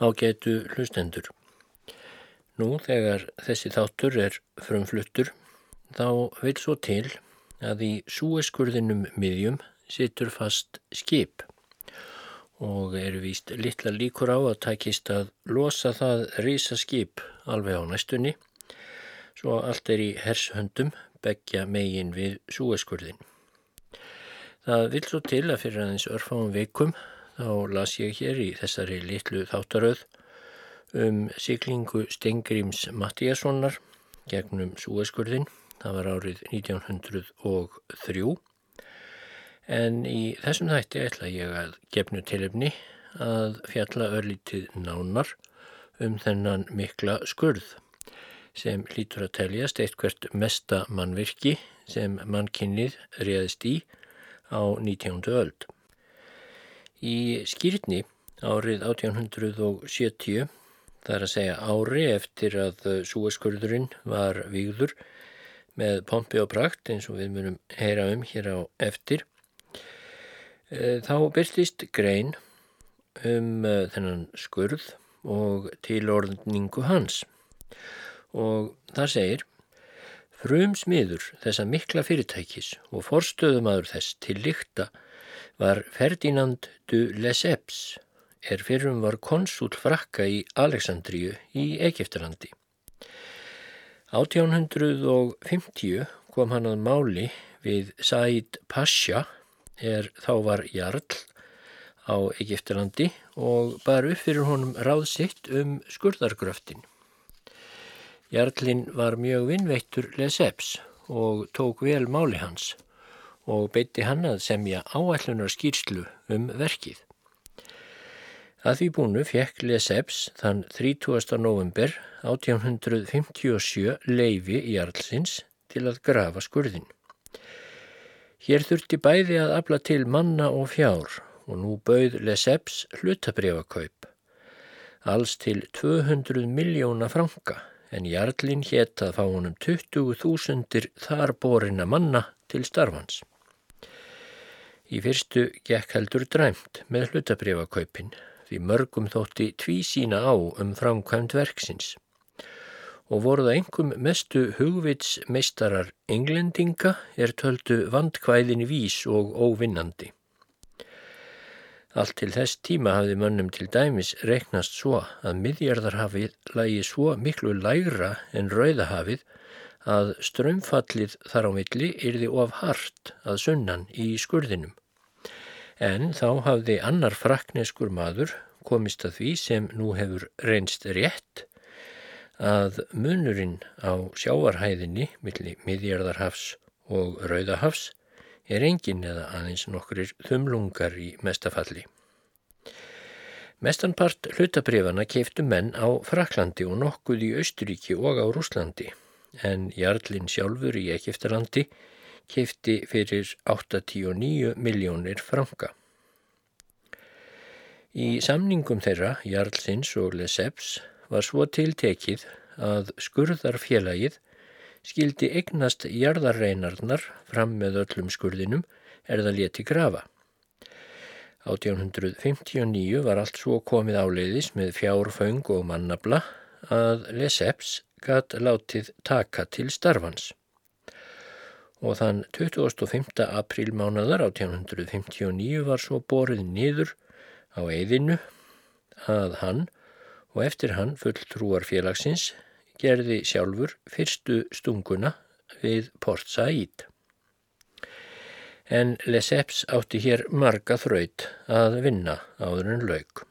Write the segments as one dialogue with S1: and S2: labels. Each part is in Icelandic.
S1: ágætu hlustendur. Nú þegar þessi þáttur er frumfluttur þá vil svo til að í súeskurðinum miðjum situr fast skip og eru víst litla líkur á að takist að losa það rísa skip alveg á næstunni svo allt er í hershöndum begja megin við súeskurðin. Það vil svo til að fyrir aðeins örfáum veikum þá las ég hér í þessari litlu þáttaröð um siglingu Stengrims Mattíassonar gegnum súeskurðin. Það var árið 1903 En í þessum þætti ætla ég að gefnu tilefni að fjalla örlítið nánar um þennan mikla skurð sem hlýtur að teljast eitthvert mesta mannvirki sem mannkinnið réðist í á 19. öld. Í skýrtni árið 1870, þar að segja ári eftir að súeskurðurinn var výður með pompi og prakt eins og við munum heyra um hér á eftir, Eh, þá byrtist grein um uh, þennan skurð og tilordningu hans. Og það segir Frum smiður þessa mikla fyrirtækis og forstöðumadur þess til lykta var Ferdinand du Lesseps er fyrrum var konsul frakka í Alexandríu í Egiptalandi. 1850 kom hann að máli við Said Pasha er þá var Jarl á Egiptalandi og bar upp fyrir honum ráðsitt um skurðargröftin. Jarlinn var mjög vinnveittur Leseps og tók vel máli hans og beitti hann að semja áallunar skýrslu um verkið. Að því búinu fekk Leseps þann 30. november 1857 leifi Jarlsins til að grafa skurðin. Hér þurfti bæði að afla til manna og fjár og nú bauð Lesseps hlutabrefakaup. Alls til 200 miljóna franka en Jarlín hétt að fá honum 20.000 þar borina manna til starfans. Í fyrstu gekk heldur dræmt með hlutabrefakaupin því mörgum þótti tví sína á um framkvæmt verksins og voru það engum mestu hugvitsmeistarar englendinga er töldu vandkvæðin vís og óvinnandi. Allt til þess tíma hafði mönnum til dæmis reiknast svo að miðjarðarhafið lægi svo miklu lægra en rauðahafið að strömmfallið þar á milli yrði of hart að sunnan í skurðinum. En þá hafði annar frakneskur maður komist að því sem nú hefur reynst rétt að munurinn á sjávarhæðinni millir miðjarðarhafs og rauðahafs er engin eða aðeins nokkurir þumlungar í mestafalli. Mestanpart hlutabrifana keiftu menn á Fraklandi og nokkuð í Austuríki og á Rúslandi en Jarlinn sjálfur í Egiptalandi keifti fyrir 89 miljónir franka. Í samningum þeirra, Jarlsins og Lesseps, var svo tiltekið að skurðarfélagið skildi eignast jarðarreinarnar fram með öllum skurðinum er það leti grafa. 1859 var allt svo komið áleiðis með fjárföng og mannabla að Lesseps gatt látið taka til starfans. Og þann 25. aprílmánadar 1859 var svo borið niður á eðinu að hann og eftir hann fulltrúar félagsins gerði sjálfur fyrstu stunguna við Port Said. En Lesseps átti hér marga þraut að vinna áður en laug.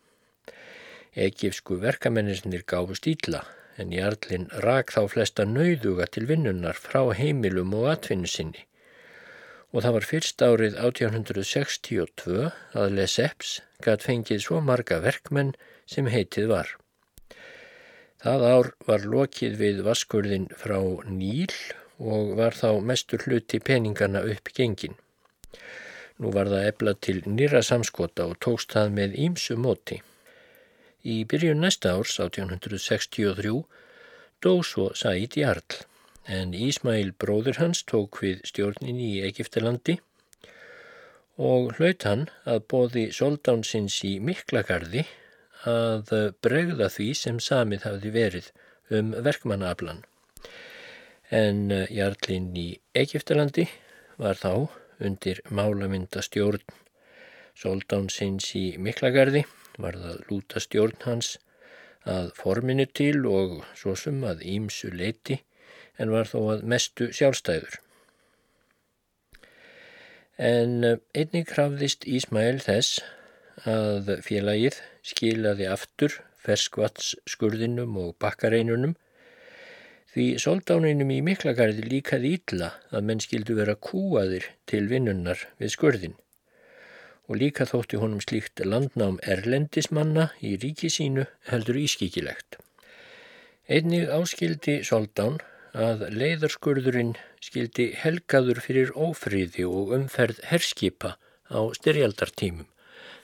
S1: Egifsku verkamennir gáfu stíla en Jarlinn rak þá flesta nauðuga til vinnunnar frá heimilum og atvinnu sinni og það var fyrst árið 1862 að Lesseps gæt fengið svo marga verkmenn sem heitið var. Það ár var lokið við vaskurðin frá Níl og var þá mestur hluti peningana upp gengin. Nú var það ebla til nýra samskota og tókst það með ímsu móti. Í byrjun næsta árs, 1863, dó svo Said Jarl, en Ísmail bróður hans tók við stjórnin í Egiptalandi og hlaut hann að bóði soldánsins í Miklagarði að bregða því sem samið hafði verið um verkmannaaflan. En Jarlinn í Egiptalandi var þá undir málamynda stjórn Soldánsins í Miklagarði, var það lúta stjórn hans að forminu til og svo sum að ímsu leiti en var þó að mestu sjálfstæður. En eh, einnig krafðist Ísmæl þess að félagið skilaði aftur ferskvatsskurðinum og bakkareinunum því soldáninum í miklagarði líkaði ítla að menn skildu vera kúaðir til vinnunnar við skurðin og líka þótti honum slíkt landnám erlendismanna í ríki sínu heldur ískikilegt. Einnig áskildi soldán að leiðarskurðurinn skildi helgaður fyrir ófríði og umferð herskipa á styrjaldartímum.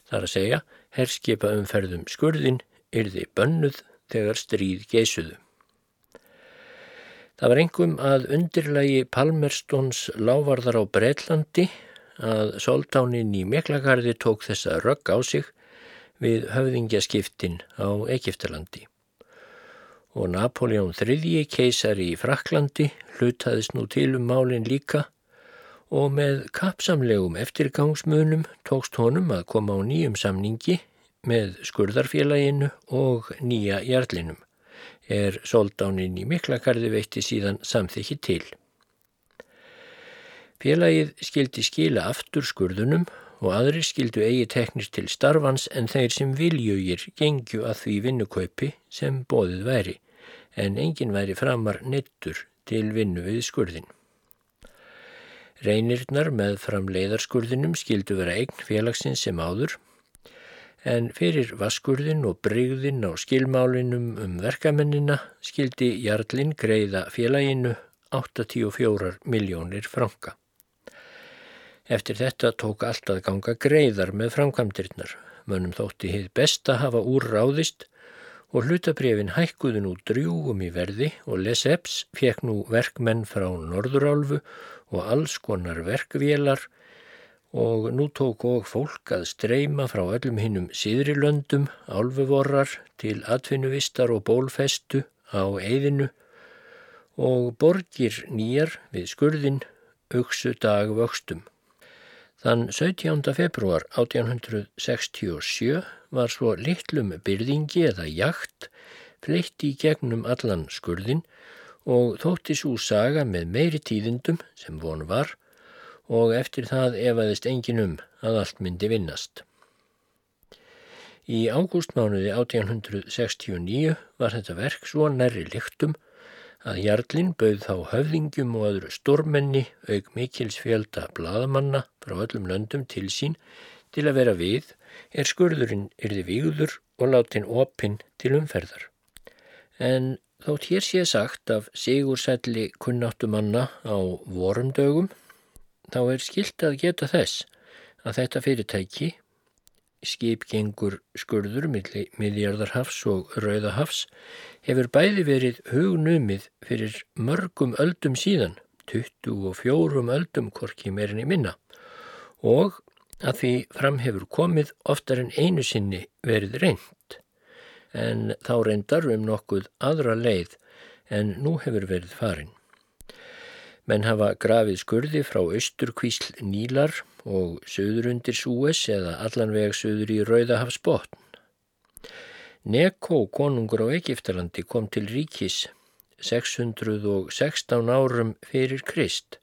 S1: Þar að segja, herskipa umferðum skurðin yrði bönnuð þegar stríð geisuðu. Það var engum að undirlægi Palmerstons lávarðar á Breitlandi að soldánin í Meklagarði tók þessa rögg á sig við höfðingjaskiptin á Egiptalandi og Napoleon III keisari í Fraklandi hlutaðist nú til um málinn líka og með kapsamlegum eftirgangsmunum tókst honum að koma á nýjum samningi með skurðarfélaginu og nýja jarlinum er soldánin í Miklagarði veitti síðan samþykki til. Félagið skildi skila aftur skurðunum og aðri skildu eigi teknir til starfans en þeir sem viljugir gengju að því vinnukaupi sem bóðið væri, en engin væri framar nettur til vinnu við skurðin. Reynirnar með fram leiðarskurðinum skildu vera eign félagsins sem áður, en fyrir vaskurðin og brygðin á skilmálinum um verkamennina skildi Jarlinn greiða félaginu 84 miljónir franka. Eftir þetta tók allt að ganga greiðar með framkvæmdirinnar. Mönnum þótti hið besta hafa úr ráðist og hlutabrefin hækkuðu nú drjúum í verði og Lesseps fekk nú verkmenn frá Norðurálfu og alls konar verkvélar og nú tók og fólk að streyma frá öllum hinnum síðri löndum, álfuvorrar til atvinnuvistar og bólfestu á eigðinu og borgir nýjar við skurðin auksu dag vöxtum. Þann 17. februar 1867 var svo litlum byrðingi eða jakt fleitt í gegnum allan skurðin og þótti svo saga með meiri tíðindum sem von var og eftir það efaðist engin um að allt myndi vinnast. Í ágústmánuði 1869 var þetta verk svo nærri lyktum að Jarlinn bauð þá höfðingjum og öðru stórmenni auk mikils fjölda bladamanna frá öllum löndum til sín til að vera við er skurðurinn yrði víður og látin opinn til umferðar. En þótt hér sé sagt af sigursælli kunnáttumanna á vorumdögum þá er skilt að geta þess að þetta fyrirtæki skipgengur skurður miðjarðarhafs og rauðahafs hefur bæði verið hugnumið fyrir mörgum öldum síðan, 24 öldum korki meirinni minna og að því fram hefur komið oftar en einu sinni verið reynd en þá reyndar um nokkuð aðra leið en nú hefur verið farin. Menn hafa grafið skurði frá austurkvísl Nílar og söður undir Súes eða allanveg söður í Rauðahafsbotn. Neko, konungur á Egiptalandi, kom til ríkis 616 árum fyrir Krist.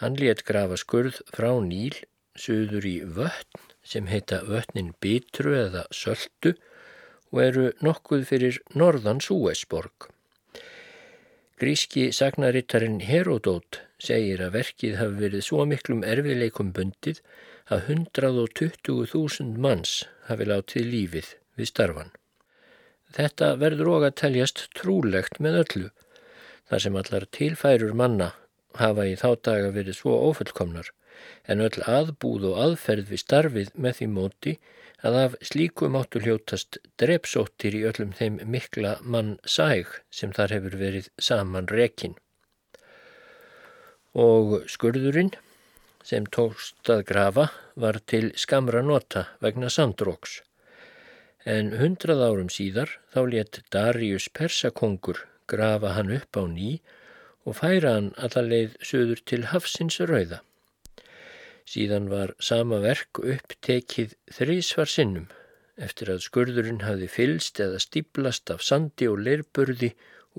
S1: Hann létt grafa skurð frá Níl söður í vötn sem heita vötnin Bitru eða Söldu og eru nokkuð fyrir norðan Súesborg. Gríski sagnarittarinn Herodót segir að verkið hafi verið svo miklum erfiðleikum bundið að 120.000 manns hafi látið lífið við starfan. Þetta verður og að teljast trúlegt með öllu, þar sem allar tilfærur manna hafa í þá daga verið svo ofullkomnar, en öll aðbúð og aðferð við starfið með því móti að af slíku máttu hljótast drepsóttir í öllum þeim mikla mann sæg sem þar hefur verið saman rekin. Og skurðurinn sem tókst að grafa var til skamra nota vegna samdróks. en hundrað árum síðar þá let Darius Persakongur grafa hann upp á ný og færa hann allarleið söður til Hafsins rauða. Síðan var sama verk upptekið þrísvar sinnum eftir að skurðurinn hafi fylst eða stíplast af sandi og leirburði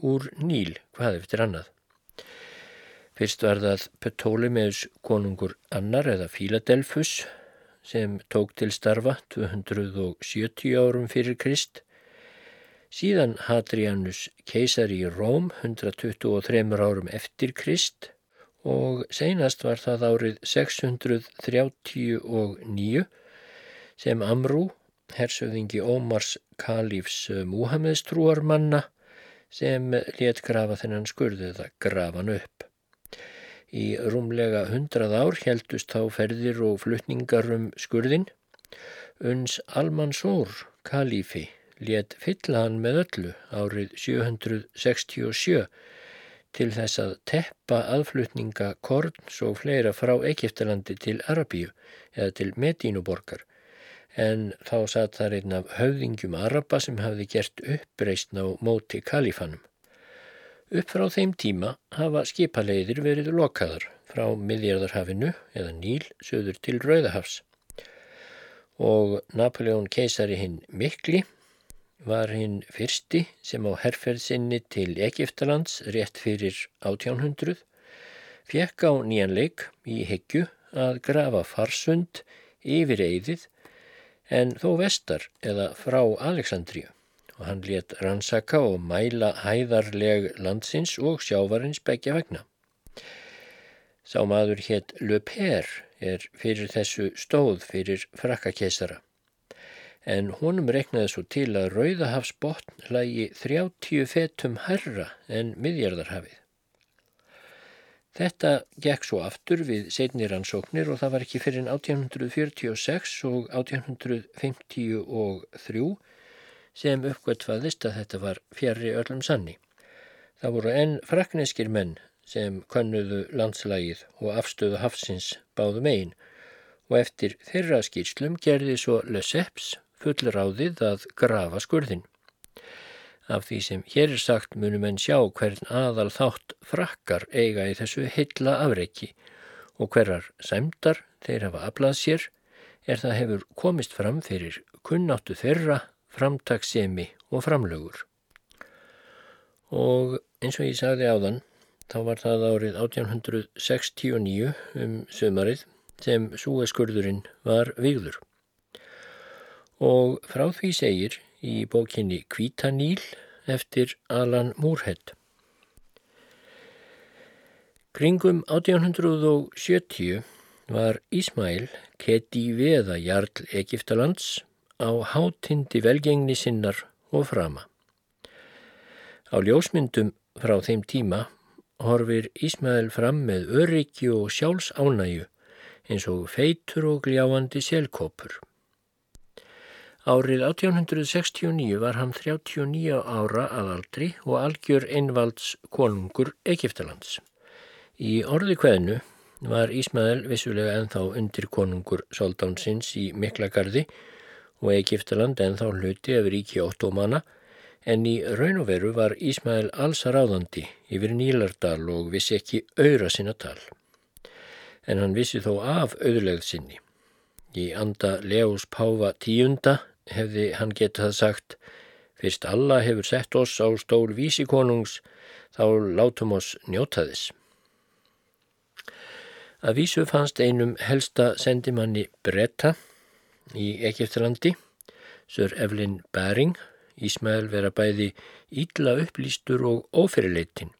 S1: úr Níl hvað eftir annað. Fyrst var það Ptolemaeus konungur annar eða Fíladelfus sem tók til starfa 270 árum fyrir Krist. Síðan Hadrianus keisari í Róm 123 árum eftir Krist og seinast var það árið 639 sem Amrú, hersöðingi Ómars Kalífs Múhameðs trúarmanna sem let grafa þennan skurðu eða grafan upp. Í rúmlega hundrað ár heldust þá ferðir og flutningar um skurðin. Uns Almansór, kalífi, let fylla hann með öllu árið 767 til þess að teppa aðflutninga korns og fleira frá Egiptalandi til Arabíu eða til Medínuborgar en þá satt þar einn af höfðingjum Araba sem hafði gert uppreysn á móti kalífanum. Upp frá þeim tíma hafa skipaleiðir verið lokaðar frá miðjarðarhafinu eða Níl söður til Rauðahafs. Og Napoleon keisari hinn Mikli var hinn fyrsti sem á herrferðsynni til Egiptalands rétt fyrir 1800 fekk á nýjanleik í heggju að grafa farsund yfir eigðið en þó vestar eða frá Aleksandríu og hann let rannsaka og mæla hæðarleg landsins og sjávarins begja vegna. Sá maður hétt Le Père er fyrir þessu stóð fyrir frakkakesara en honum reknaði svo til að Rauðahafsbotn lagi 30 fetum herra en miðjarðarhafið. Þetta gekk svo aftur við setnir ansóknir og það var ekki fyrir 1846 og 1853 sem uppgötfaðist að þetta var fjari öllum sanni. Það voru enn frakneskir menn sem könnuðu landslægið og afstöðu hafsins báðum einn og eftir þeirra skýrslum gerði svo Lesseps fullráðið að grafa skurðin. Af því sem hér er sagt munum en sjá hvern aðal þátt frakkar eiga í þessu hylla afreiki og hverjar sæmdar þeir hafa aflað sér er það hefur komist fram fyrir kunnáttu þeirra framtaksemi og framlögur. Og eins og ég sagði áðan, þá var það árið 1869 um sömarið sem súeskurðurinn var vigður. Og frá því segir í bókinni Kvítaníl eftir Alan Moorhead. Kringum 1870 var Ísmæl keti veða jarl Egiptalands á hátindi velgengni sinnar og frama. Á ljósmyndum frá þeim tíma horfir Ísmael fram með öryggi og sjálfsánæju eins og feitur og gljáandi selkópur. Árið 1869 var hann 39 ára aðaldri og algjör einvalds konungur Egiptalands. Í orði hvernu var Ísmael vissulega enþá undir konungur soldánsins í Miklagarði og Egiptaland en þá hluti af ríki óttómana en í raun og veru var Ísmael alls ráðandi yfir Nílardal og vissi ekki auðra sinna tal. En hann vissi þó af auðlegð sinni. Í anda Leós Páfa tíunda hefði hann getað sagt Fyrst alla hefur sett oss á stól vísikonungs, þá látum oss njóta þess. Að vísu fannst einum helsta sendimanni bretta í Egiptalandi, Sör Eflin Bæring, Ísmael vera bæði ídla upplýstur og ófyrirleitin.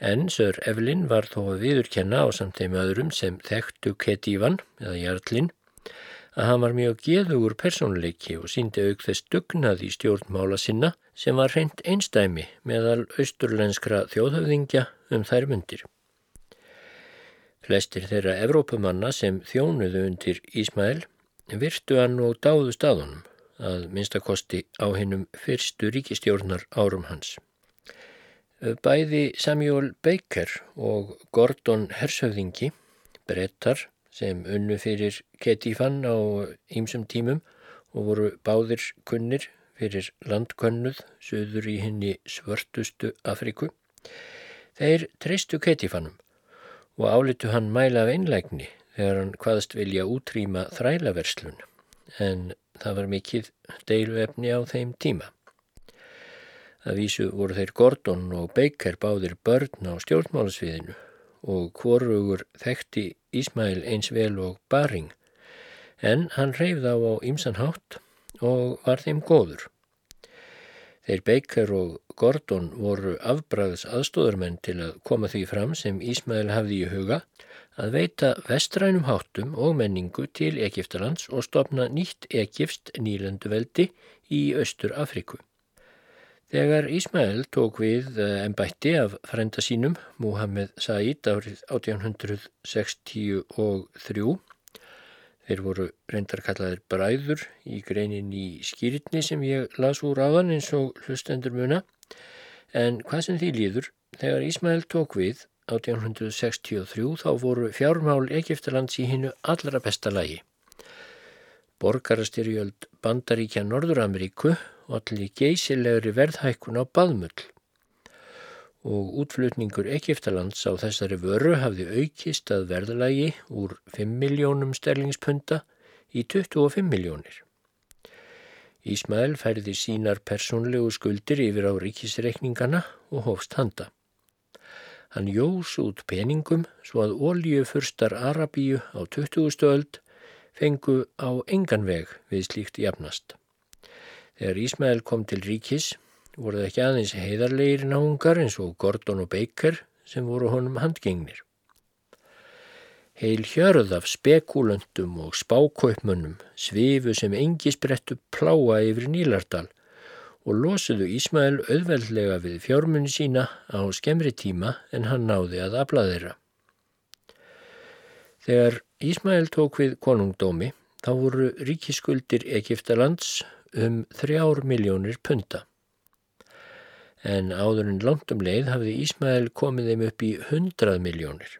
S1: En Sör Eflin var þó að viðurkenna á samt þeim öðrum sem þekktu Ketívan eða Jarlinn að hann var mjög geðugur personleiki og síndi auk þess dugnað í stjórnmála sinna sem var hreint einstæmi meðal austurlenskra þjóðhöfðingja um þær myndir. Flestir þeirra Evrópumanna sem þjónuðu undir Ísmael virtu hann og dáðu staðunum að minnstakosti á hinnum fyrstu ríkistjórnar árum hans. Bæði Samuel Baker og Gordon Hersöðingi, brettar sem unnu fyrir Ketífan á ýmsum tímum og voru báðir kunnir fyrir landkönnuð söður í henni svörtustu Afriku. Þeir treystu Ketifannum og álitu hann mæla af einlægni þegar hann hvaðast vilja útrýma þrælaverslun en það var mikill deiluefni á þeim tíma. Það vísu voru þeir Gordon og Baker báðir börn á stjórnmálasviðinu og hvorugur þekkti Ísmæl eins vel og Baring en hann reyfð á á ýmsanhátt og var þeim góður. Þeir Baker og Gordon voru afbræðs aðstóðarmenn til að koma því fram sem Ísmæl hafði í huga að veita vestrænum háttum og menningu til Egiptalands og stopna nýtt Egipst nýlenduveldi í Östur Afriku. Þegar Ísmæl tók við ennbætti eh, af frenda sínum, Muhammed Said árið 1863, þeir voru reyndarkallaðir bræður í greinin í skýritni sem ég las úr áðan eins og hlustendur muna, en hvað sem því líður, þegar Ísmæl tók við 1863 þá voru fjármál Egiptalands í hinnu allra besta lagi. Borgarastyrjöld Bandaríkja Norður-Ameríku og allir geysilegri verðhækkun á baðmull og útflutningur Egiptalands á þessari vöru hafði aukist að verðalagi úr 5 miljónum sterlingspunta í 25 miljónir. Ísmael færði sínar persónlegu skuldir yfir á ríkisreikningana og hófst handa. Hann jós út peningum svo að ólíufurstar Arabíu á 20. öld fengu á engan veg við slíkt jafnast. Þegar Ísmael kom til ríkis voru það ekki aðeins heiðarleir náungar eins og Gordon og Baker sem voru honum handgengnir. Heil hjörð af spekulöndum og spákaupmönnum svifu sem engi sprettu pláa yfir Nílardal og losuðu Ísmael auðveldlega við fjármunni sína á skemri tíma en hann náði að afla þeirra. Þegar Ísmael tók við konungdómi þá voru ríkiskuldir Egiptalands um þrjár miljónir punta. En áður en langt um leið hafði Ísmael komið þeim upp í hundrað miljónir.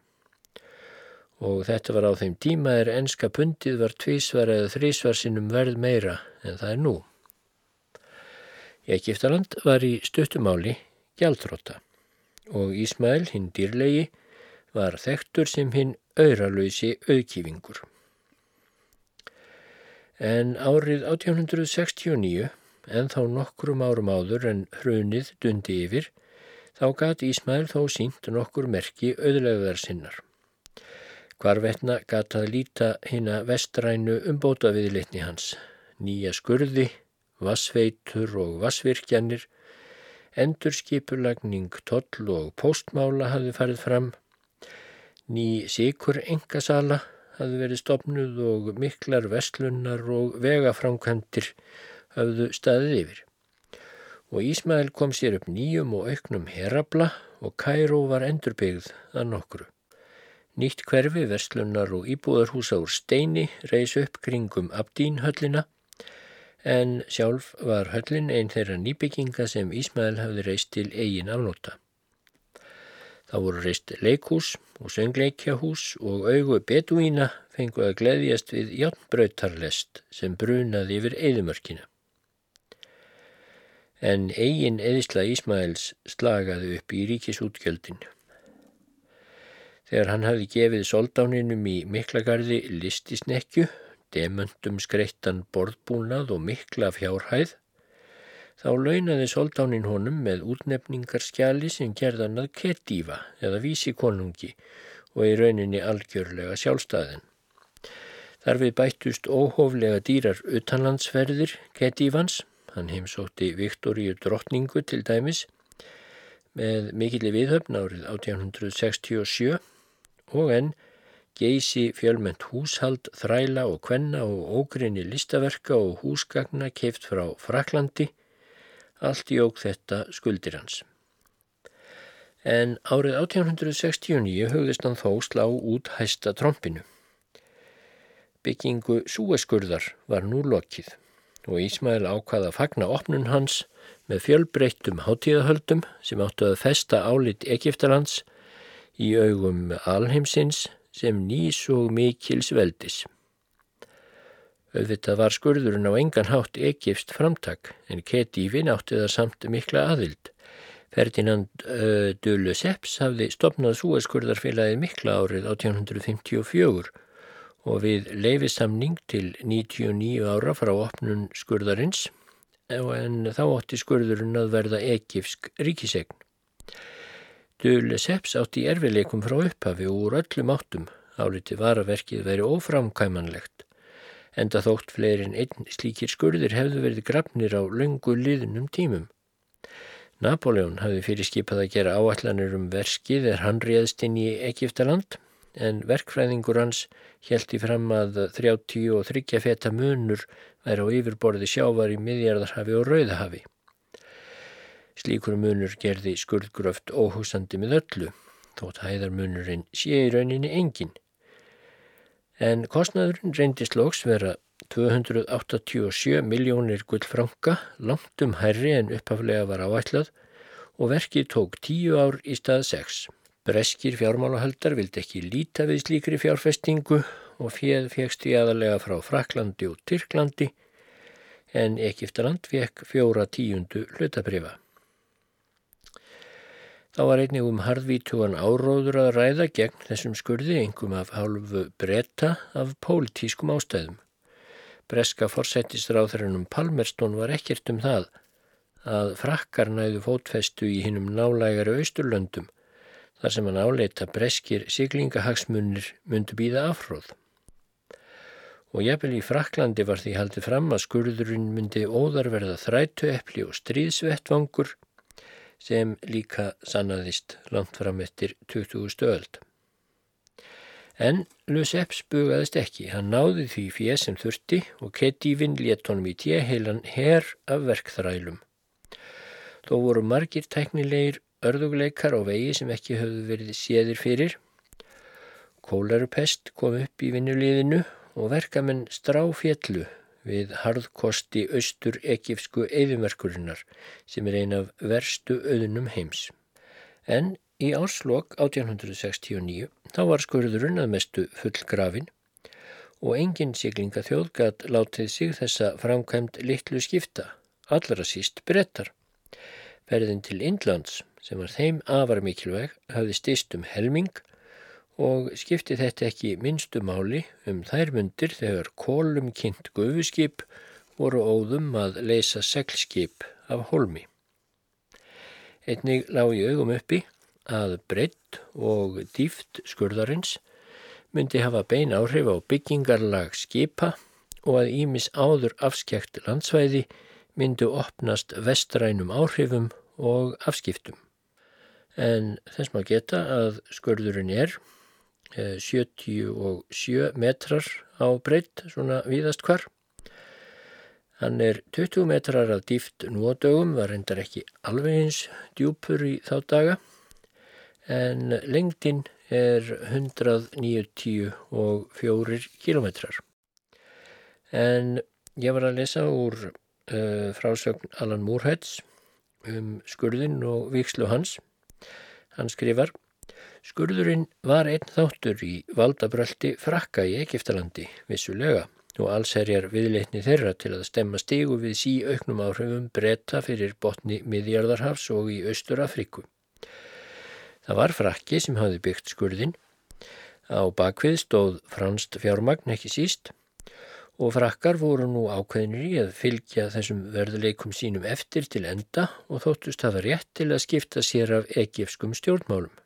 S1: Og þetta var á þeim tíma er enska puntið var tvísvar eða þrísvar sinnum verð meira en það er nú. Egiptaland var í stuttumáli gjaldróta og Ísmael, hinn dýrlegi, var þektur sem hinn auðralösi auðkífingur en árið 1869, en þá nokkrum árum áður en hrunið dundi yfir, þá gati Ísmæl þó sínt nokkur merki auðlegaðar sinnar. Hvarvetna gata að líta hina vestrænu umbóta viðleitni hans, nýja skurði, vassveitur og vassvirkjanir, endurskipulagning toll og postmála hafði farið fram, ný sikur engasala, hafði verið stopnuð og miklar vestlunnar og vegaframkvæmdir hafðu staðið yfir. Og Ísmael kom sér upp nýjum og auknum herabla og Kæró var endurbyggð að nokkru. Nýtt hverfi, vestlunnar og íbúðarhúsa úr steini reys upp kringum Abdínhöllina en sjálf var höllin einn þeirra nýbygginga sem Ísmael hafði reist til eigin afnóta. Það voru reist leikhús og söngleikjahús og augu beduína fengu að gleðjast við játnbrautarlest sem brunaði yfir eðumörkina. En eigin eðisla Ísmaels slagaði upp í ríkisútgjöldin. Þegar hann hafði gefið soldáninum í miklagarði listisnekju, demöndum skreittan borðbúnað og mikla fjárhæð, Þá launaði soldánin honum með útnefningarskjali sem gerðan að kettífa eða vísi konungi og í rauninni algjörlega sjálfstæðin. Þar við bættust óhóflega dýrar utanlandsferðir kettífans, hann heimsótti Viktoríu drottningu til dæmis, með mikilli viðhöfn árið 1867 og enn geysi fjölment húshald, þræla og kvenna og ógrinni listaverka og húsgagna keift frá Fraklandi Allt jók þetta skuldir hans. En árið 1869 hugðist hann þó slá út hæsta trompinu. Byggingu súeskurðar var nú lokið og Ísmail ákvaða að fagna opnun hans með fjölbreyttum hátíðahöldum sem áttu að festa álit Egiptalands í augum alheimsins sem nýs og mikils veldis. Auðvitað var skurðurinn á engan hátt Egipst framtak en Kedífin átti það samt mikla aðild. Ferdinand uh, de Lesseps hafði stopnað súaskurðarfélagið mikla árið 1854 og við leifisamning til 99 ára frá opnun skurðarins en þá átti skurðurinn að verða Egipsk ríkisegn. De Lesseps átti erfileikum frá upphafi og úr öllum áttum áliti var að verkið veri óframkæmanlegt enda þótt fleirin einn slíkir skurðir hefðu verið grafnir á löngu liðnum tímum. Napoleon hafði fyrir skipað að gera áallanir um verskið er hann réðst inn í Egiptaland en verkfræðingur hans hjælti fram að 30 og 30 feta munur væri á yfirborði sjávar í miðjarðarhafi og rauðahafi. Slíkur munur gerði skurðgröft óhúsandi með öllu, þótt hæðarmunurinn sé í rauninni enginn en kostnaðurinn reyndist loks vera 287 miljónir gullfranka, langt um hærri en upphaflega var áætlað og verkið tók tíu ár í stað 6. Breskir fjármálahaldar vildi ekki líta við slíkri fjárfestingu og fjöð fegst í aðalega frá Fraklandi og Tyrklandi en Egiptaland fekk fjóra tíundu hlutabrifa. Þá var einnig um harðvítugan áróður að ræða gegn þessum skurði engum af hálfu bretta af pólitískum ástæðum. Breska forsættistráþarinn Palmerstón var ekkert um það að frakkar næðu fótfestu í hinnum nálægari austurlöndum þar sem hann áleita breskir siglingahagsmunir myndu býða afhróð. Og jafnvel í Fraklandi var því haldið fram að skurðurinn myndi óðar verða þrætu eppli og stríðsvettvangur sem líka sannaðist langt fram eftir 20. stöld. En Lusepps bugaðist ekki, hann náði því fyrir sem þurfti og Kedífin létt honum í tjeheilan her af verkþrælum. Þó voru margir tæknilegir örðugleikar á vegi sem ekki höfðu verið séðir fyrir. Kólarupest kom upp í vinnuliðinu og verkamenn stráfjallu við harðkosti austur ekifsku eðimerkurinnar sem er ein af verstu auðnum heims. En í áslokk 1869 þá var skurðurinn að mestu fullgrafin og engin siglinga þjóðgat látið sig þessa framkvæmt litlu skipta, allra síst brettar. Ferðin til Indlands sem var þeim afar mikilvæg hafði stist um helming og skipti þetta ekki minnstu máli um þær myndir þegar kólum kynnt gufuskip voru óðum að leysa seglskip af holmi. Einnig lág í augum uppi að breytt og dýft skurðarins myndi hafa bein áhrif á byggingarlag skipa og að Ímis áður afskjækt landsvæði myndu opnast vestrænum áhrifum og afskiptum. En þess maður geta að skurðurinn er 77 metrar á breytt, svona víðast hvar. Hann er 20 metrar af dýft núadögum, var reyndar ekki alveg eins djúpur í þá daga, en lengdin er 194 kilometrar. En ég var að lesa úr uh, frásögn Alan Moorheads um skurðin og vikslu hans. Hann skrifar Skurðurinn var einn þáttur í valdabröldi frakka í Egiptalandi, vissulega, og allsherjar viðleitni þeirra til að stemma stígu við sí auknum áhrifum breyta fyrir botni miðjarðarhafs og í Östur Afríku. Það var frakki sem hafi byggt skurðin. Á bakvið stóð franst fjármagn ekki síst og frakkar voru nú ákveðinir í að fylgja þessum verðuleikum sínum eftir til enda og þóttust hafa rétt til að skipta sér af egifskum stjórnmálum.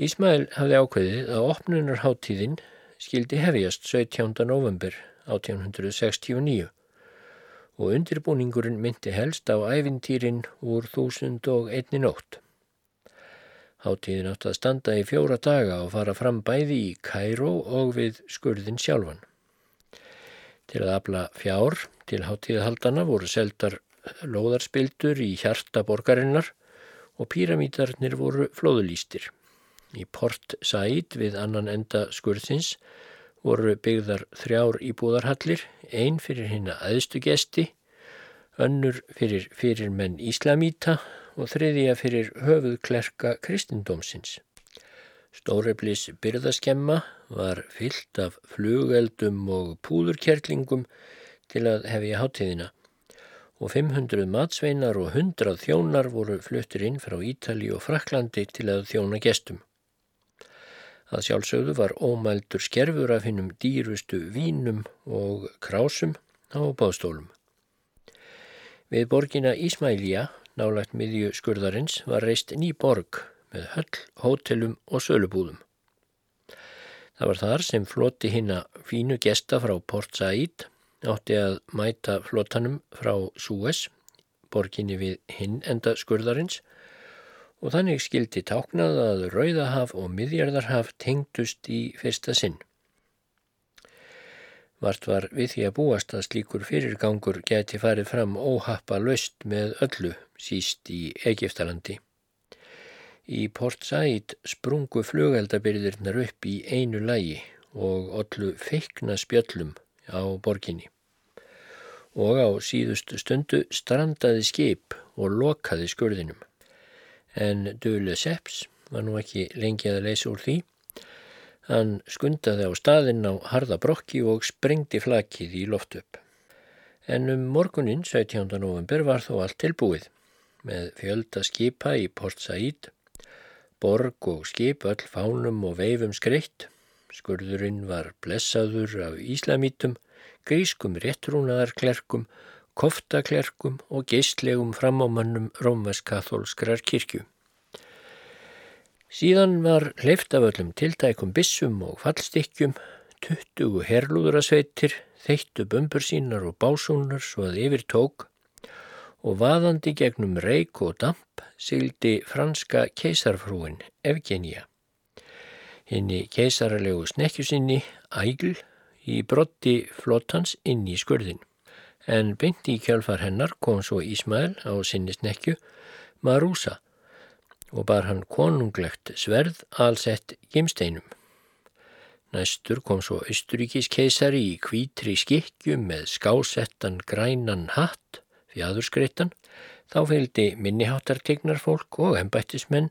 S1: Ísmæl hafði ákveðið að opnunarháttíðin skildi hefjast 17. november 1869 og undirbúningurinn myndi helst á æfintýrin úr 1001 nótt. Háttíðin átt að standa í fjóra daga og fara fram bæði í Kæró og við skurðin sjálfan. Til að afla fjár til háttíðahaldana voru seldar lóðarspildur í hjarta borgarinnar og píramítarnir voru flóðulýstir. Í Port Said við annan enda skurðins voru byggðar þrjár íbúðarhallir, einn fyrir hinn aðstu gesti, önnur fyrir fyrir menn Íslamíta og þriðja fyrir höfuð klerka kristindómsins. Stóreflis byrðaskemma var fyllt af flugeldum og púðurkerlingum til að hefja háttíðina og 500 matsveinar og 100 þjónar voru fluttir inn frá Ítali og Fraklandi til að þjóna gestum. Það sjálfsögðu var ómældur skerfur af hinnum dýrustu vínum og krásum á báðstólum. Við borgina Ísmælja, nálagt miðju skurðarins, var reist ný borg með höll, hótelum og sölubúðum. Það var þar sem floti hinna fínu gesta frá Port Said átti að mæta flotanum frá Suez, borginni við hinn enda skurðarins og þannig skildi táknað að Rauðahaf og Midjarðarhaf tengdust í fyrsta sinn. Vart var við því að búast að slíkur fyrirgangur geti farið fram óhappa löst með öllu síst í Egiptalandi. Í Port Said sprungu flugeldabyrðirnar upp í einu lægi og ollu feikna spjöllum á borginni. Og á síðustu stundu strandaði skip og lokaði skurðinum. En Dule Seps var nú ekki lengi að leysa úr því. Hann skundaði á staðinn á harða brokki og sprengdi flakið í loft upp. En um morgunin 17. november var þó allt tilbúið með fjölda skipa í Port Said borg og skip öll fánum og veifum skreitt. Skurðurinn var blessaður af íslamítum, grískum réttrúnaðarklerkum, koftaklerkum og geistlegum framámannum rómaskatholskrar kirkju. Síðan var hleyft af öllum tiltækum bissum og fallstykkjum, tuttugu herlúðurasveitir, þeittu bumbur sínar og básúnar svo að yfir tók og vaðandi gegnum reik og damp syldi franska keisarfrúin Evgenia. Henni keisaralegu snekkjusinni Ægl í brotti flottans inn í skurðin. En beinti í kjálfar hennar kom svo Ísmael á sinni snekju Marúsa og bar hann konunglegt sverð allsett gimsteinum. Næstur kom svo Östuríkis keisari í kvítri skikju með skásettan grænan hatt fjæðurskreittan, þá fylgdi minniháttartegnar fólk og embættismenn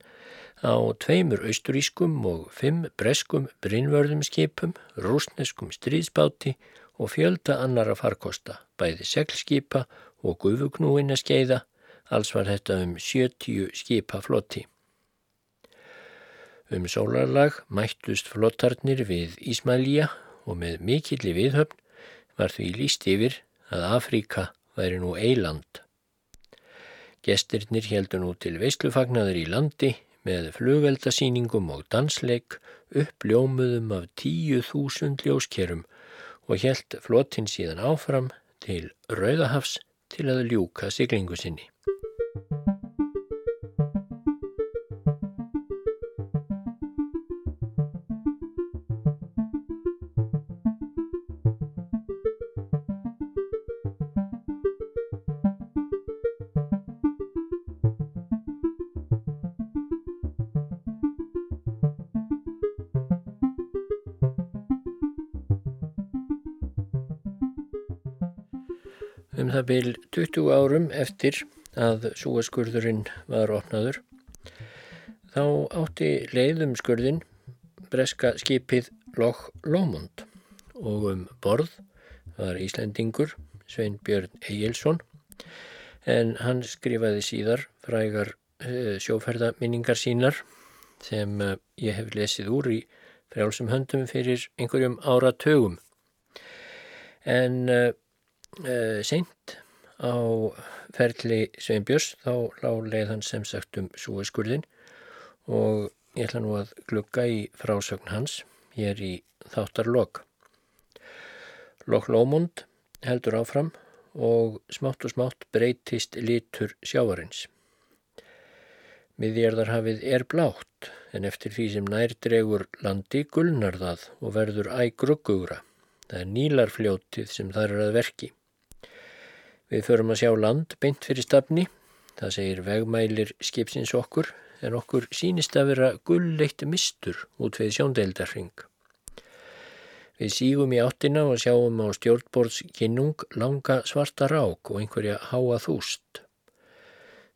S1: á tveimur austurískum og fimm breskum brinnvörðum skipum, rúsneskum stríðsbáti og fjölda annara farkosta, bæði seglskipa og gufugnúina skeiða, alls var þetta um 70 skipa flotti. Um sólarlag mættust flottarnir við Ísmælja og með mikilli viðhöfn var því líst yfir að Afríka væri nú eiland. Gestirnir heldur nú til veislufagnaður í landi með flugveldasýningum og dansleik uppljómuðum af tíu þúsund ljóskerum og helt flottin síðan áfram til Rauðahafs til að ljúka siglingu sinni. Um það byl 20 árum eftir að súaskurðurinn var opnaður. Þá átti leiðum skurðin breska skipið Loch Lomond og um borð var Íslandingur Svein Björn Egilson en hann skrifaði síðar frægar uh, sjóferðaminningar sínar sem uh, ég hef lesið úr í frjálsum höndum fyrir einhverjum áratögum en uh, seint á ferli Sveinbjörns þá lág leið hann sem sagt um súeskurðin og ég ætla nú að glugga í frásögn hans hér í þáttarlokk. Lokk Lómund heldur áfram og smátt og smátt breytist litur sjávarins. Miðjarðarhafið er blátt en eftir því sem nær dregur landi gulnar það og verður æg gruggugra. Það er nílarfljótið sem þar er að verki. Við förum að sjá land beint fyrir stafni, það segir vegmælir skipsins okkur, en okkur sínist að vera gulleitt mistur út við sjóndeildarring. Við sígum í áttina og sjáum á stjórnborðskinnung langa svarta rák og einhverja háa þúst.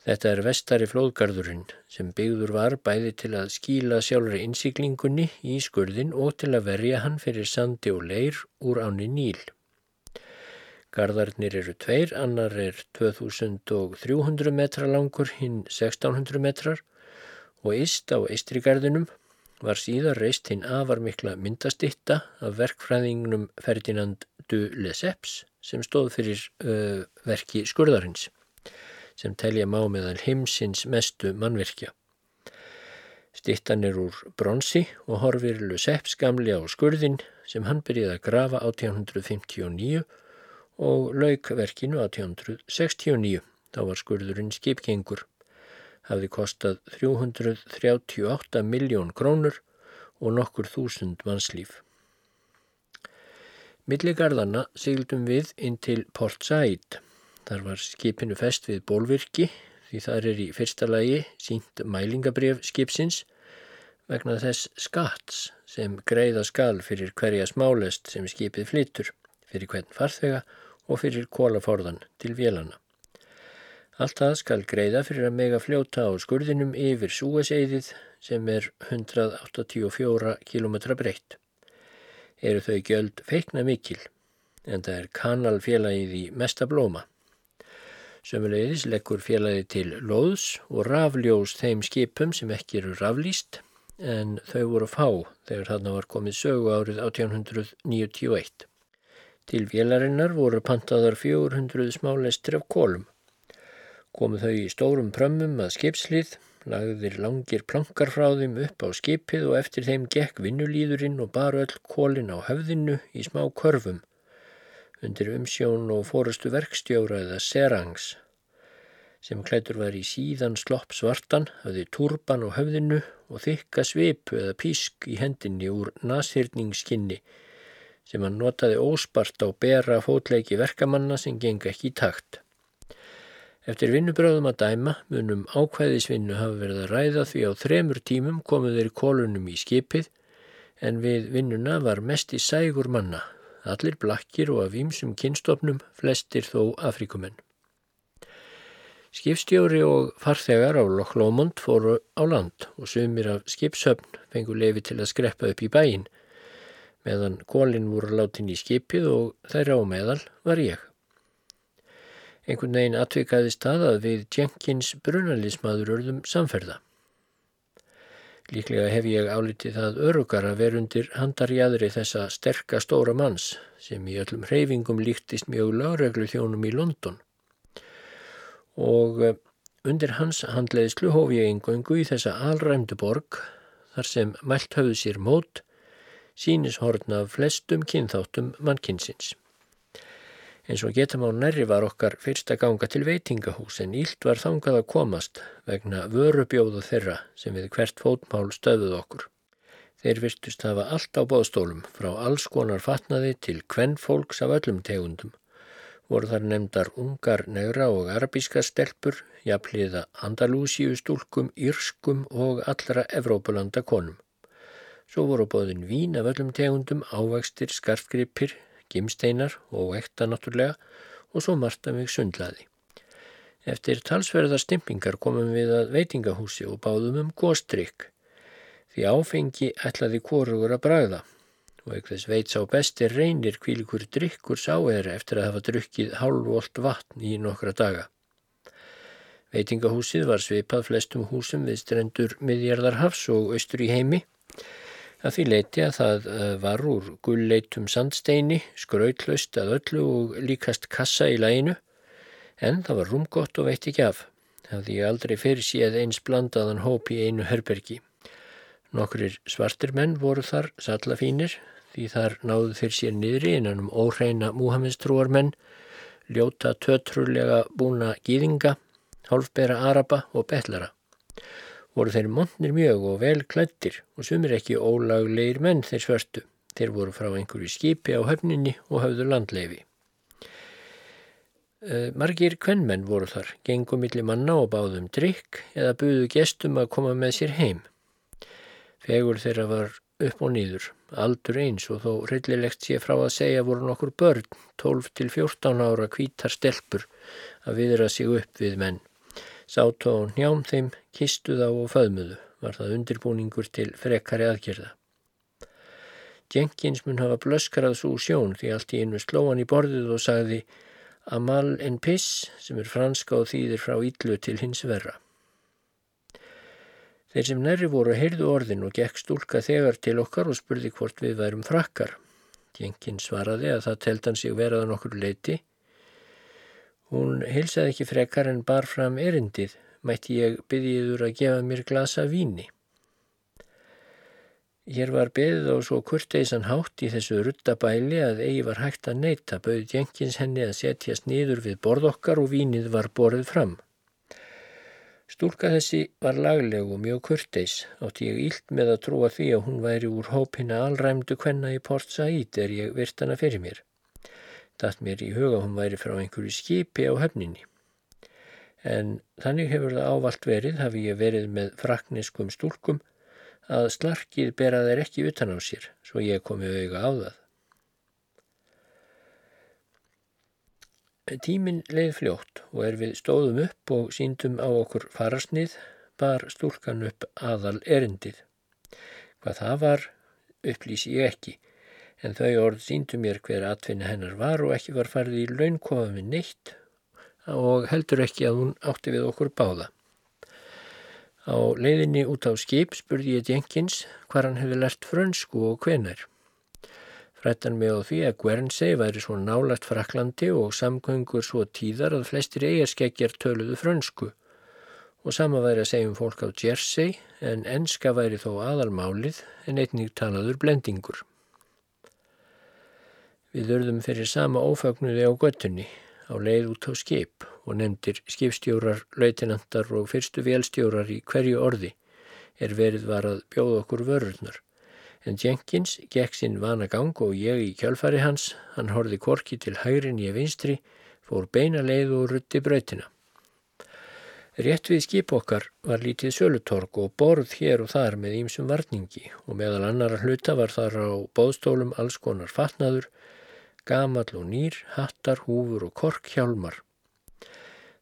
S1: Þetta er vestari flóðgarðurinn sem byggður var bæði til að skíla sjálfur innsiklingunni í skurðin og til að verja hann fyrir sandi og leir úr áni Níl. Garðarnir eru tveir, annar er 2300 metra langur, hinn 1600 metrar og ist á Eistrigarðinum var síðar reist hinn afarmikla myndastitta af verkfræðingnum Ferdinand du Lesseps sem stóð fyrir uh, verki skurðarins sem telja má meðal heimsins mestu mannverkja. Stittan er úr bronsi og horfir Lusepps gamli á skurðin sem hann byrjaði að grafa 1859 og laukverkinu 1869. Þá var skurðurinn skipgengur. Hafði kostað 338 miljón krónur og nokkur þúsund mannslíf. Milligarðana sigldum við inn til Port Said Þar var skipinu fest við bólvirki því þar er í fyrsta lagi sínt mælingabref skipsins vegna þess skatts sem greiða skal fyrir hverja smálest sem skipið flyttur, fyrir hvern farþega og fyrir kólaforðan til vélana. Allt það skal greiða fyrir að mega fljóta á skurðinum yfir súeseiðið sem er 184 km breytt. Eru þau gjöld feikna mikil en það er kanalfélagið í mesta blóma. Sömulegis leggur félagi til loðs og rafljós þeim skipum sem ekki eru raflýst en þau voru fá þegar þarna var komið sögu árið 1891. Til vélarinnar voru pantaðar 400 smálestir af kólum. Komu þau í stórum prömmum að skipslið, lagðir langir plankar frá þeim upp á skipið og eftir þeim gekk vinnulíðurinn og bar öll kólin á höfðinu í smá körfum undir umsjón og fórustu verkstjóra eða serangs sem klætur var í síðan slopp svartan, hafði turban á höfðinu og þykka svipu eða písk í hendinni úr nashyrningskinni sem hann notaði óspart á bera fótleiki verkamanna sem genga ekki í takt. Eftir vinnubröðum að dæma munum ákvæðisvinnu hafa verið að ræða því á þremur tímum komuð þeir kólunum í skipið en við vinnuna var mest í sægur manna allir blakkir og af ýmsum kynstofnum, flestir þó Afrikumenn. Skipstjóri og farþegar á Loch Lomond fóru á land og sumir af skipshöfn fengu lefi til að skreppa upp í bæin, meðan kólinn voru látin í skipið og þær á meðal var ég. Einhvern veginn atvikaðist það að við Jenkins brunalismadur örðum samferða. Líklega hef ég álitið það örugar að verundir handarjæðri þessa sterka stóra manns sem í öllum hreyfingum líktist mjög lögreglu þjónum í London. Og eh, undir hans handleiðslu hóf ég eingöngu í þessa alræmdu borg þar sem mælt höfðu sér mót sínishorn af flestum kynþáttum mannkynsins. En svo getum á nærri var okkar fyrsta ganga til veitingahús en ílt var þangað að komast vegna vörubjóðu þeirra sem við hvert fótmál stöðuð okkur. Þeir virtust hafa allt á bóðstólum frá alls konar fatnaði til kvenn fólks af öllum tegundum. Voru þar nefndar ungar, negra og arabíska stelpur, jafnliða andalúsíu stúlkum, írskum og allra Evrópulanda konum. Svo voru bóðin vín af öllum tegundum, ávægstir, skarfgripir, gimsteinar og ekta náttúrlega og svo Marta mig sundlaði. Eftir talsverðar stimpingar komum við að veitingahúsi og báðum um góstrykk. Því áfengi ætlaði kórugur að bragða og eitthvað veits á bestir reynir kvílikur drikkur sá er eftir að hafa drukkið hálfvolt vatn í nokkra daga. Veitingahúsið var svipað flestum húsum við strendur miðjarðarhafs og austur í heimi að því leiti að það eh, var úr gullleitum sandsteini, skrautlaust að öllu og líkast kassa í læginu, en það var rúmgott og veitt ekki af. Það því aldrei fyrir síð eins blandaðan hóp í einu herbergi. Nokkur svartir menn voru þar sallafínir, því þar náðu þeir sér niðri innan um óhreina múhamedstrúar menn, ljóta tötrúlega búna gýðinga, hálfbera araba og betlara voru þeir montnir mjög og vel klættir og sumir ekki ólaglegir menn þeir svörstu. Þeir voru frá einhverju skipi á höfninni og hafðu landleifi. Eh, margir kvennmenn voru þar, gengum millir manna og báðum drikk eða buðu gestum að koma með sér heim. Fegur þeirra var upp og nýður, aldur eins og þó reyllilegt sé frá að segja voru nokkur börn, 12 til 14 ára kvítar stelpur að viðra sig upp við menn Sátt á njám þeim, kistu þá og föðmuðu, var það undirbúningur til frekari aðgerða. Jenkins mun hafa blöskarað svo sjón því allt í einu slóan í borðið og sagði Amal en piss sem er franska og þýðir frá íllu til hins verra. Þeir sem nærri voru heyrðu orðin og gekk stúlka þegar til okkar og spurði hvort við værum frakkar. Jenkins svaraði að það telt hann sig veraðan okkur leiti Hún hilsaði ekki frekar en bar fram erindið, mætti ég byggiður að gefa mér glasa víni. Hér var beðið á svo kurteisan hátt í þessu ruttabæli að eigi var hægt að neyta, bauð Jenkins henni að setjast nýður við borð okkar og vínið var borðið fram. Stúlka þessi var lagleg og mjög kurteis, átti ég ílt með að trúa því að hún væri úr hópina allræmdu kvenna í Port Said er ég virtana fyrir mér datt mér í huga hún væri frá einhverju skipi á höfninni. En þannig hefur það ávalt verið, hafi ég verið með frakniskum stúlkum, að slarkið bera þeir ekki utan á sér, svo ég komi auðga á það. Tímin leið fljótt og er við stóðum upp og síndum á okkur fararsnið, bar stúlkan upp aðal erindið. Hvað það var, upplýsi ég ekki, en þau orð síndu mér hver atvinna hennar var og ekki var farið í launkofa með neitt og heldur ekki að hún átti við okkur báða. Á leiðinni út á skip spurði ég Jenkins hvað hann hefði lært frönsku og hvenar. Frættan mig á því að Guernsey væri svo nálagt Fraklandi og samgöngur svo tíðar að flestir eigarskeggjar töluðu frönsku og sama væri að segja um fólk á Jersey en enska væri þó aðalmálið en einnig talaður blendingur. Við örðum fyrir sama ófagnuði á göttunni á leið út á skip og nefndir skipstjórar, lautinandar og fyrstu vélstjórar í hverju orði er verið var að bjóða okkur vörurnar. En Jenkins gekk sinn vana gang og ég í kjálfari hans, hann horfi korki til hægrin í vinstri, fór beina leið og rutti brautina. Rétt við skip okkar var lítið sölutorg og borð hér og þar með ímsum varningi og meðal annara hluta var þar á bóðstólum alls konar fatnaður gamal og nýr, hattar, húfur og korkhjálmar.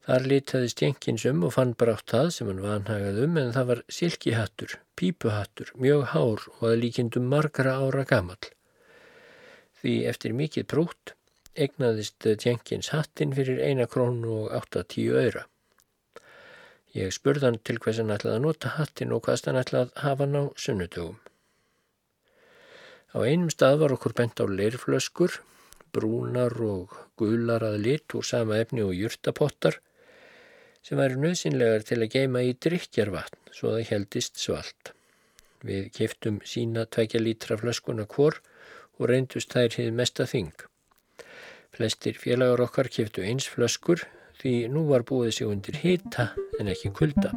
S1: Þar litaðist Jenkins um og fann brátt það sem hann vanhagað um en það var silkihattur, pípuhattur, mjög hár og að líkindum margra ára gamal. Því eftir mikið prútt egnaðist Jenkins hattin fyrir eina krónu og 8-10 öyra. Ég spurði hann til hvers hann ætlaði að nota hattin og hvaðst hann ætlaði að hafa hann á sunnudögum. Á einum stað var okkur bent á leirflöskur brúnar og gular að lit úr sama efni og júrtapottar sem væri nöðsynlegar til að geima í drikjarvatn svo það heldist svalt. Við keftum sína tveikja lítra flöskuna kvor og reyndust þær hið mesta þing. Flestir félagar okkar keftu eins flöskur því nú var búið sig undir hita en ekki kulda.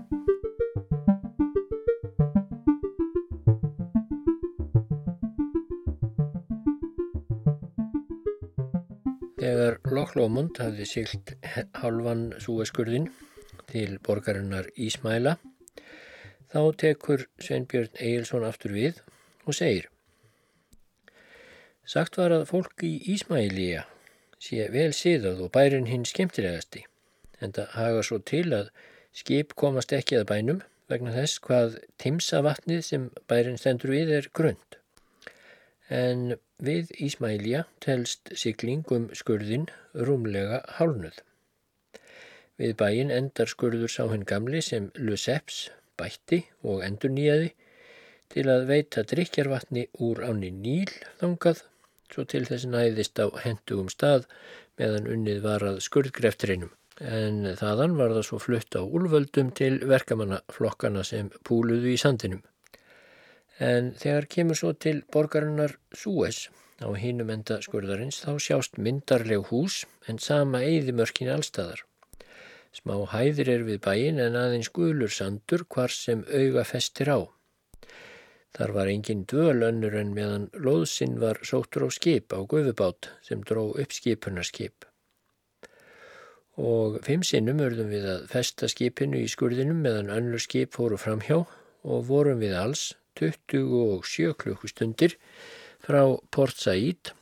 S1: Þegar Loch Lomond hafði silt halvan súeskurðin til borgarinnar Ísmæla þá tekur Sveinbjörn Egilson aftur við og segir Sagt var að fólk í Ísmælija sé vel síðað og bærin hinn skemmtilegasti en það haga svo til að skip komast ekki að bænum vegna þess hvað timsavatnið sem bærin stendur við er grönd en við Ísmælja telst siglingum skurðin rúmlega hálnuð. Við bæin endar skurður sá henn gamli sem Luseps bætti og endur nýjaði til að veita drikjarvatni úr áni Níl þangað svo til þess næðist á hendugum stað meðan unnið var að skurðgreftreinum. En þaðan var það svo flutt á úlvöldum til verkamannaflokkana sem púluðu í sandinum. En þegar kemur svo til borgarinnar Súes á hinum enda skurðarins þá sjást myndarleg hús en sama eigðimörkin allstæðar. Smá hæðir er við bæin en aðeins gulur sandur hvar sem auga festir á. Þar var engin dvöl önnur en meðan loðsinn var sóttur á skip á guðubát sem dró upp skipunarskip. Og fimm sinnum örðum við að festa skipinu í skurðinum meðan önnur skip fóru framhjá og vorum við alls 27 klukkustundir frá Port Said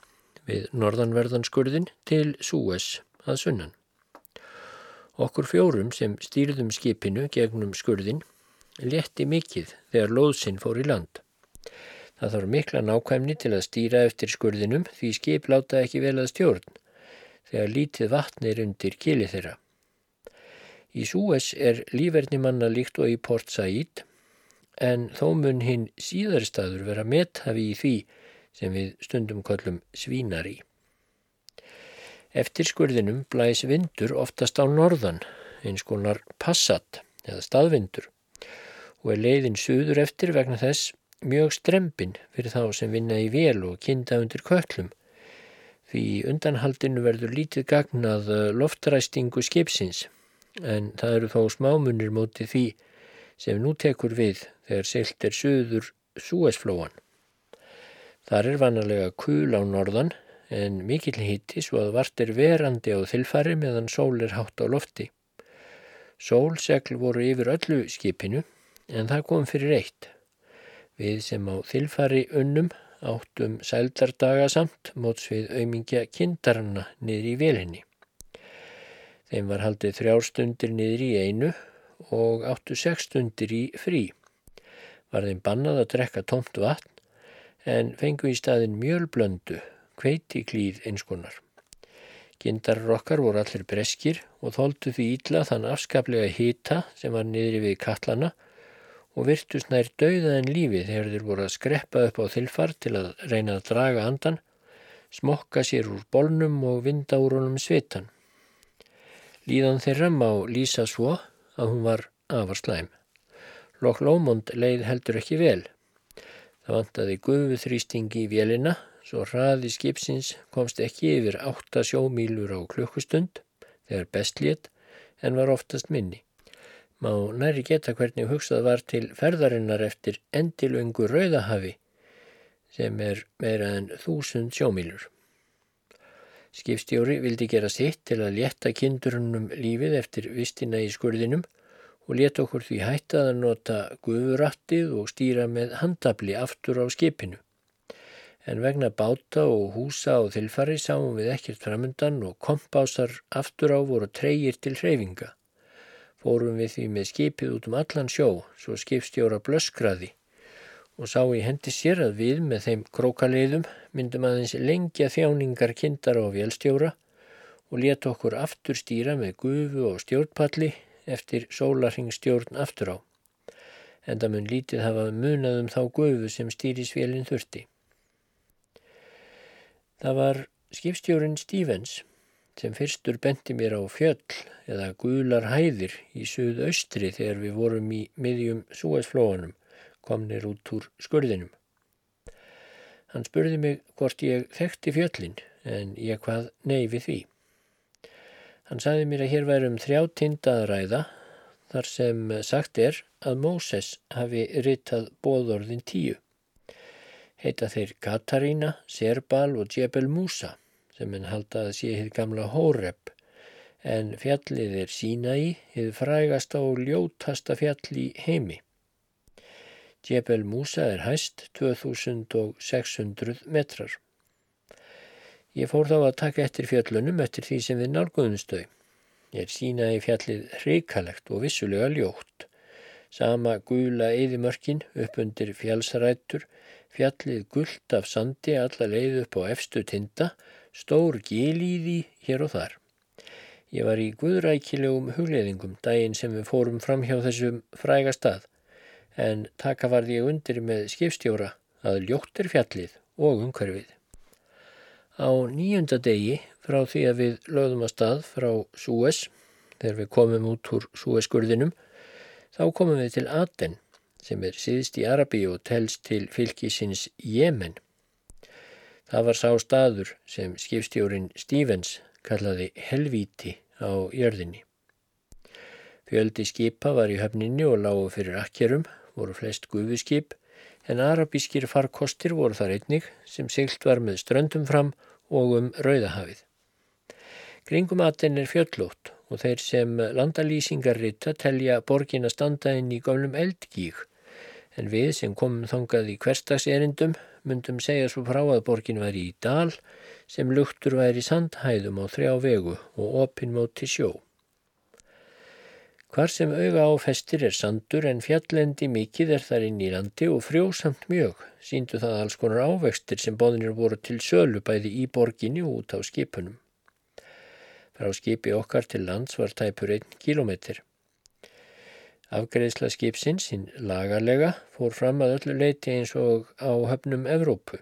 S1: við norðanverðanskurðin til Suez að sunnan. Okkur fjórum sem stýrðum skipinu gegnum skurðin létti mikið þegar loðsinn fór í land. Það þarf mikla nákvæmni til að stýra eftir skurðinum því skip láta ekki vel að stjórn þegar lítið vatn er undir kili þeirra. Í Súes er líferni manna líkt og í Port Said en þó mun hinn síðarstaður vera methafi í því sem við stundum kollum svínar í. Eftir skurðinum blæs vindur oftast á norðan, eins konar passat eða staðvindur og er leiðin suður eftir vegna þess mjög strempin fyrir þá sem vinna í vél og kinda undir köllum. Því undanhaldinu verður lítið gagnað loftræstingu skipsins en það eru þó smámunir móti því sem nú tekur við þegar seilt er suður Súesflóan. Þar er vanalega kul á norðan en mikill híti svo að vart er verandi á þilfari meðan sól er hátt á lofti. Sólsegl voru yfir öllu skipinu en það kom fyrir eitt. Við sem á þilfari unnum áttum sældardaga samt móts við auðmingja kindarna niður í velinni. Þeim var haldið þrjárstundir niður í einu og áttu sexstundir í frí. Var þeim bannað að drekka tómt vatn en fengu í staðin mjölblöndu kveitiklíð einskonar. Gindarar okkar voru allir breskir og þóldu því ítla þann afskaplega hýta sem var niðri við kallana og virtust nær dauða en lífi þegar þeir voru að skreppa upp á þilfar til að reyna að draga andan, smokka sér úr bolnum og vinda úr honum svitan. Líðan þeirra má lýsa svo að hún var afar slæm. Lokk Lómond leið heldur ekki vel. Það vantaði gufu þrýstingi í vélina svo hraði skipsins komst ekki yfir 8 sjómílur á klukkustund þegar bestlétt en var oftast minni. Má næri geta hvernig hugsað var til ferðarinnar eftir endilöngu rauðahafi sem er meira en þúsund sjómílur. Skipstjóri vildi gera sitt til að létta kindurunum lífið eftir vistina í skurðinum og leta okkur því hætta að nota guðurattið og stýra með handabli aftur á skipinu en vegna báta og húsa og þilfari sáum við ekkert framundan og kompásar aftur á voru treyir til hreyfinga. Fórum við því með skipið út um allan sjó, svo skipstjóra blöskraði og sá í hendi sér að við með þeim krókaleiðum myndum aðeins lengja þjáningar kindar á vélstjóra og leta okkur aftur stýra með gufu og stjórnpalli eftir sólarhingstjórn aftur á. Enda mun lítið hafa munað um þá gufu sem stýrisvélinn þurfti. Það var skipstjórin Stevens sem fyrstur benti mér á fjöll eða gular hæðir í suðaustri þegar við vorum í miðjum súæsflóanum komnir út úr skurðinum. Hann spurði mig hvort ég þekkti fjöllin en ég hvað nei við því. Hann sagði mér að hér værum þrjá tindaðræða þar sem sagt er að Móses hafi ritað bóðorðin tíu heita þeir Katarína, Serbal og Djebel Musa sem henn halda að sé hitt gamla Hórep en fjallið er Sínai, hitt frægasta og ljótasta fjall í heimi. Djebel Musa er hæst 2600 metrar. Ég fór þá að taka eftir fjöllunum eftir því sem við nálguðumstau. Ég er Sínai fjallið hreikalegt og vissulega ljótt. Sama gula eðimörkin upp undir fjallsrættur fjallið gullt af sandi alla leið upp á efstu tinda, stór gilíði hér og þar. Ég var í guðrækilegum hugleðingum daginn sem við fórum fram hjá þessum fræga stað, en taka varði ég undir með skipstjóra að ljóttir fjallið og umhverfið. Á nýjunda degi frá því að við lögðum að stað frá Súes, þegar við komum út úr Súeskurðinum, þá komum við til Aten sem er síðst í Arabi og telst til fylgisins Jemen. Það var sá staður sem skipstjórin Stevens kallaði helvíti á jörðinni. Fjöldi skipa var í höfninni og lágu fyrir akkjörum, voru flest gufuskip, en arabískir farkostir voru þar einnig sem siglt var með ströndum fram og um Rauðahafið. Kringum aðein er fjöllót og þeir sem landalýsingar rita telja borgin að standa inn í gömlum eldgík en við sem komum þangað í hverstagserindum myndum segja svo frá að borgin væri í dal sem luktur væri sandhæðum á þrjá vegu og opin móti sjó. Hvar sem auga á festir er sandur en fjallendi mikið er þar inn í landi og frjósamt mjög. Sýndu það alls konar ávextir sem bóðinir voru til sölu bæði í borginni og út á skipunum. Frá skipi okkar til lands var tæpur einn kilometr. Afgreðsla skipsins, hinn lagarlega, fór fram að öllu leiti eins og á höfnum Evrópu.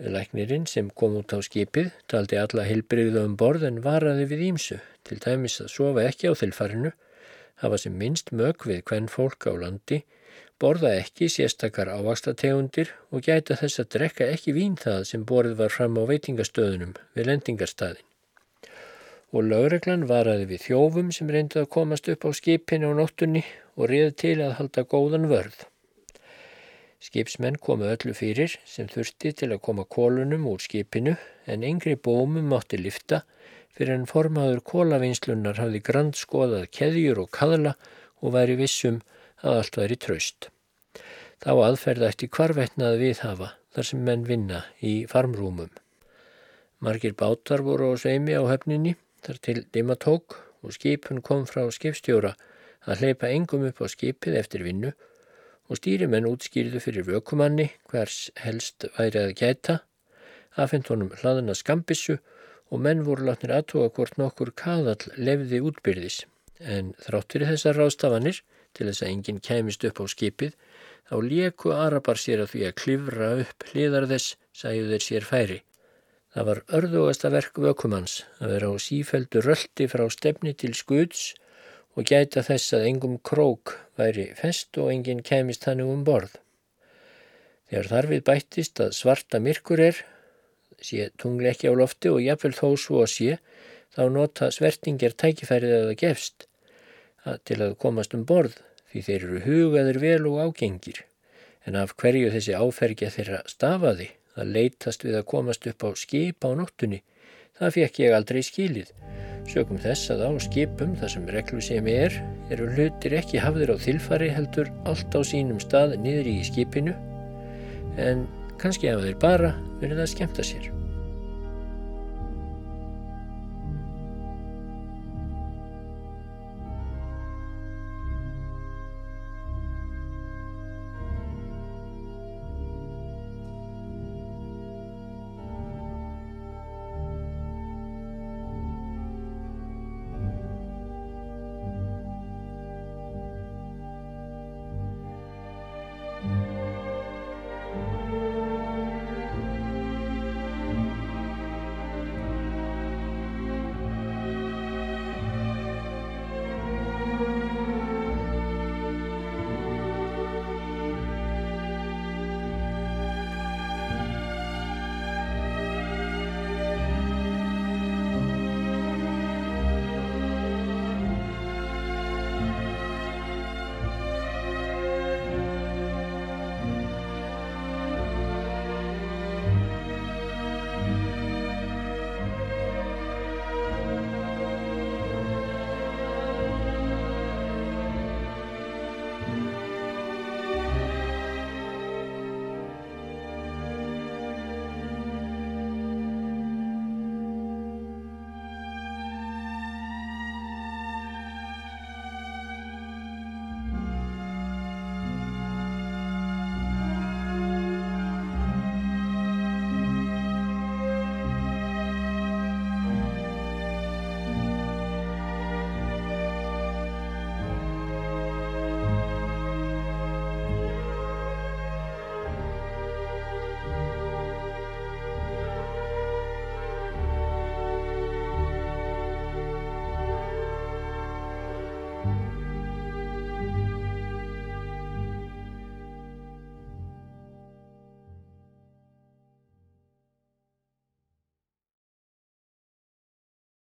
S1: Læknirinn sem kom út á skipið taldi alla heilbreyðu um borð en varaði við ímsu, til dæmis að sofa ekki á þilfarinu, hafa sem minnst mög við hvern fólk á landi, borða ekki sérstakar ávastategundir og gæta þess að drekka ekki vín það sem borð var fram á veitingastöðunum við lendingarstaðin. Og lögreglan varaði við þjófum sem reyndi að komast upp á skipinu á nóttunni og riði til að halda góðan vörð. Skipsmenn komu öllu fyrir sem þurfti til að koma kólunum úr skipinu en yngri bómum mátti lifta fyrir en formaður kólavinslunar hafði grand skoðað keðjur og kaðla og væri vissum að allt væri traust. Þá aðferða eftir hvarvetnað við hafa þar sem menn vinna í farmrúmum. Margir bátar voru á sveimi á höfninni þar til dimatók og skipun kom frá skipstjóra að hleypa engum upp á skipið eftir vinnu og stýrimenn útskýrðu fyrir vökumanni hvers helst væri að gæta, afhengt honum hlaðuna skambissu og menn voru látnir aðtóa hvort nokkur kaðall lefði útbyrðis. En þráttur í þessar rástafanir, til þess að enginn kæmist upp á skipið, þá lieku Arabar sér að því að klifra upp hliðar þess, sæðu þeir sér færi. Það var örðugasta verk vökumanns að vera á sífeldu röldi frá stefni til skuds og gæta þess að engum krók væri fest og enginn kemist hannu um borð. Þegar þarfið bættist að svarta myrkur er, sé tungli ekki á lofti og jafnvel þó svo að sé, þá nota svertingir tækifærið að það gefst að til að komast um borð því þeir eru hugaður vel og ágengir. En af hverju þessi áfergja þeirra stafaði að leytast við að komast upp á skip á nóttunni, það fekk ég aldrei skilið. Sökum þess að á skipum þar sem reglusemi er, eru hlutir ekki hafðir á þilfari heldur allt á sínum stað niður í skipinu en kannski hafa þeir bara verið að skemta sér.